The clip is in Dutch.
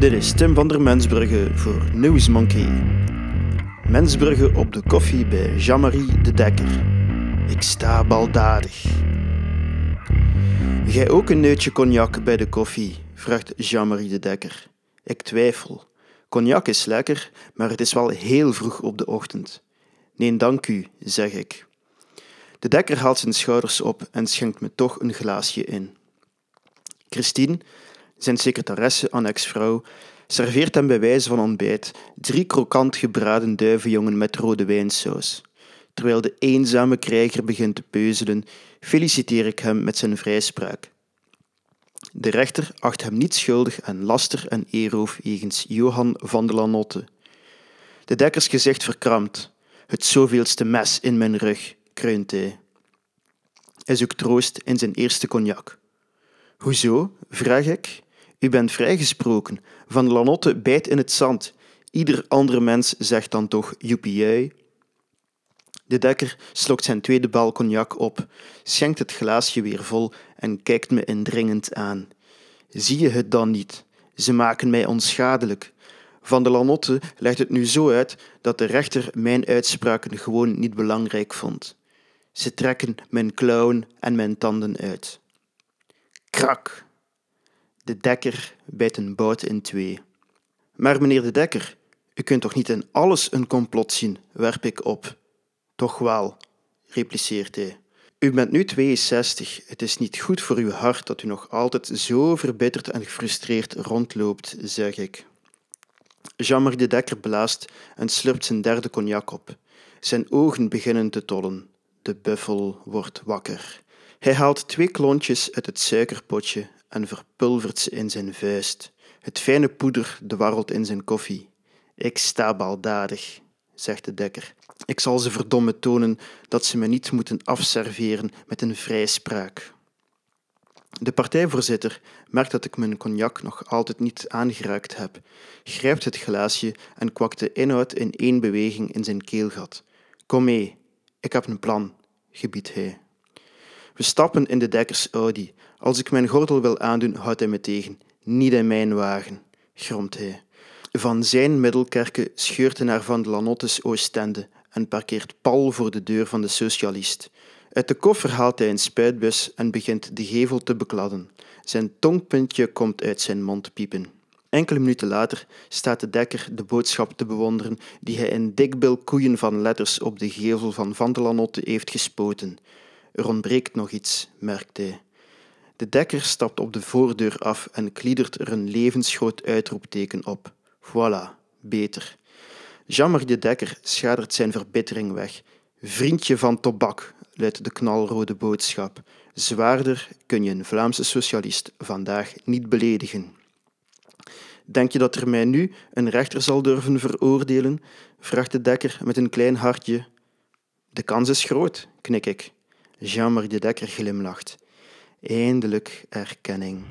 Dit is Tim van der Mensbrugge voor Newsmonkey. Mensbrugge op de koffie bij Jean-Marie de Dekker. Ik sta baldadig. Gij ook een neutje cognac bij de koffie? vraagt Jean-Marie de Dekker. Ik twijfel. Cognac is lekker, maar het is wel heel vroeg op de ochtend. Nee, dank u, zeg ik. De dekker haalt zijn schouders op en schenkt me toch een glaasje in. Christine, zijn secretaresse annex-vrouw, serveert hem bij wijze van ontbijt drie krokant gebraden duivenjongen met rode wijnsaus. Terwijl de eenzame krijger begint te peuzelen, feliciteer ik hem met zijn vrijspraak. De rechter acht hem niet schuldig aan laster en eeroof jegens Johan van de Lanotte. De dekkers gezicht verkrampt. Het zoveelste mes in mijn rug, kreunt hij. Hij zoekt troost in zijn eerste cognac. Hoezo? vraag ik. U bent vrijgesproken. Van Lanotte bijt in het zand. Ieder andere mens zegt dan toch joepie De dekker slokt zijn tweede bal op, schenkt het glaasje weer vol en kijkt me indringend aan. Zie je het dan niet? Ze maken mij onschadelijk. Van de Lanotte legt het nu zo uit dat de rechter mijn uitspraken gewoon niet belangrijk vond. Ze trekken mijn klauwen en mijn tanden uit. Krak! De dekker bijt een bout in twee. Maar meneer de dekker, u kunt toch niet in alles een complot zien, werp ik op. Toch wel, repliceert hij. U bent nu 62. Het is niet goed voor uw hart dat u nog altijd zo verbitterd en gefrustreerd rondloopt, zeg ik. Jean-Marie de Dekker blaast en slurpt zijn derde cognac op. Zijn ogen beginnen te tollen. De buffel wordt wakker. Hij haalt twee klontjes uit het suikerpotje en verpulvert ze in zijn vuist. Het fijne poeder dwarrelt in zijn koffie. Ik sta baldadig, zegt de dekker. Ik zal ze verdomme tonen dat ze me niet moeten afserveren met een vrijspraak. De partijvoorzitter merkt dat ik mijn cognac nog altijd niet aangeraakt heb, grijpt het glaasje en kwakt de inhoud in één beweging in zijn keelgat. Kom mee, ik heb een plan, gebiedt hij. We stappen in de dekkers Audi. Als ik mijn gordel wil aandoen, houdt hij me tegen. Niet in mijn wagen, gromt hij. Van zijn middelkerken scheurt hij naar Van de Lanottes Oostende en parkeert pal voor de deur van de socialist. Uit de koffer haalt hij een spuitbus en begint de gevel te bekladden. Zijn tongpuntje komt uit zijn mond piepen. Enkele minuten later staat de dekker de boodschap te bewonderen die hij in dikbil koeien van letters op de gevel van Van de Lanotte heeft gespoten. Er ontbreekt nog iets, merkt hij. De dekker stapt op de voordeur af en kliedert er een levensgroot uitroepteken op. Voilà, beter. Jean-Marie de Dekker schadert zijn verbittering weg. Vriendje van tobak, luidt de knalrode boodschap. Zwaarder kun je een Vlaamse socialist vandaag niet beledigen. Denk je dat er mij nu een rechter zal durven veroordelen? vraagt de dekker met een klein hartje. De kans is groot, knik ik. Jean-Marie de Dekker glimlacht. Eindelijk erkenning.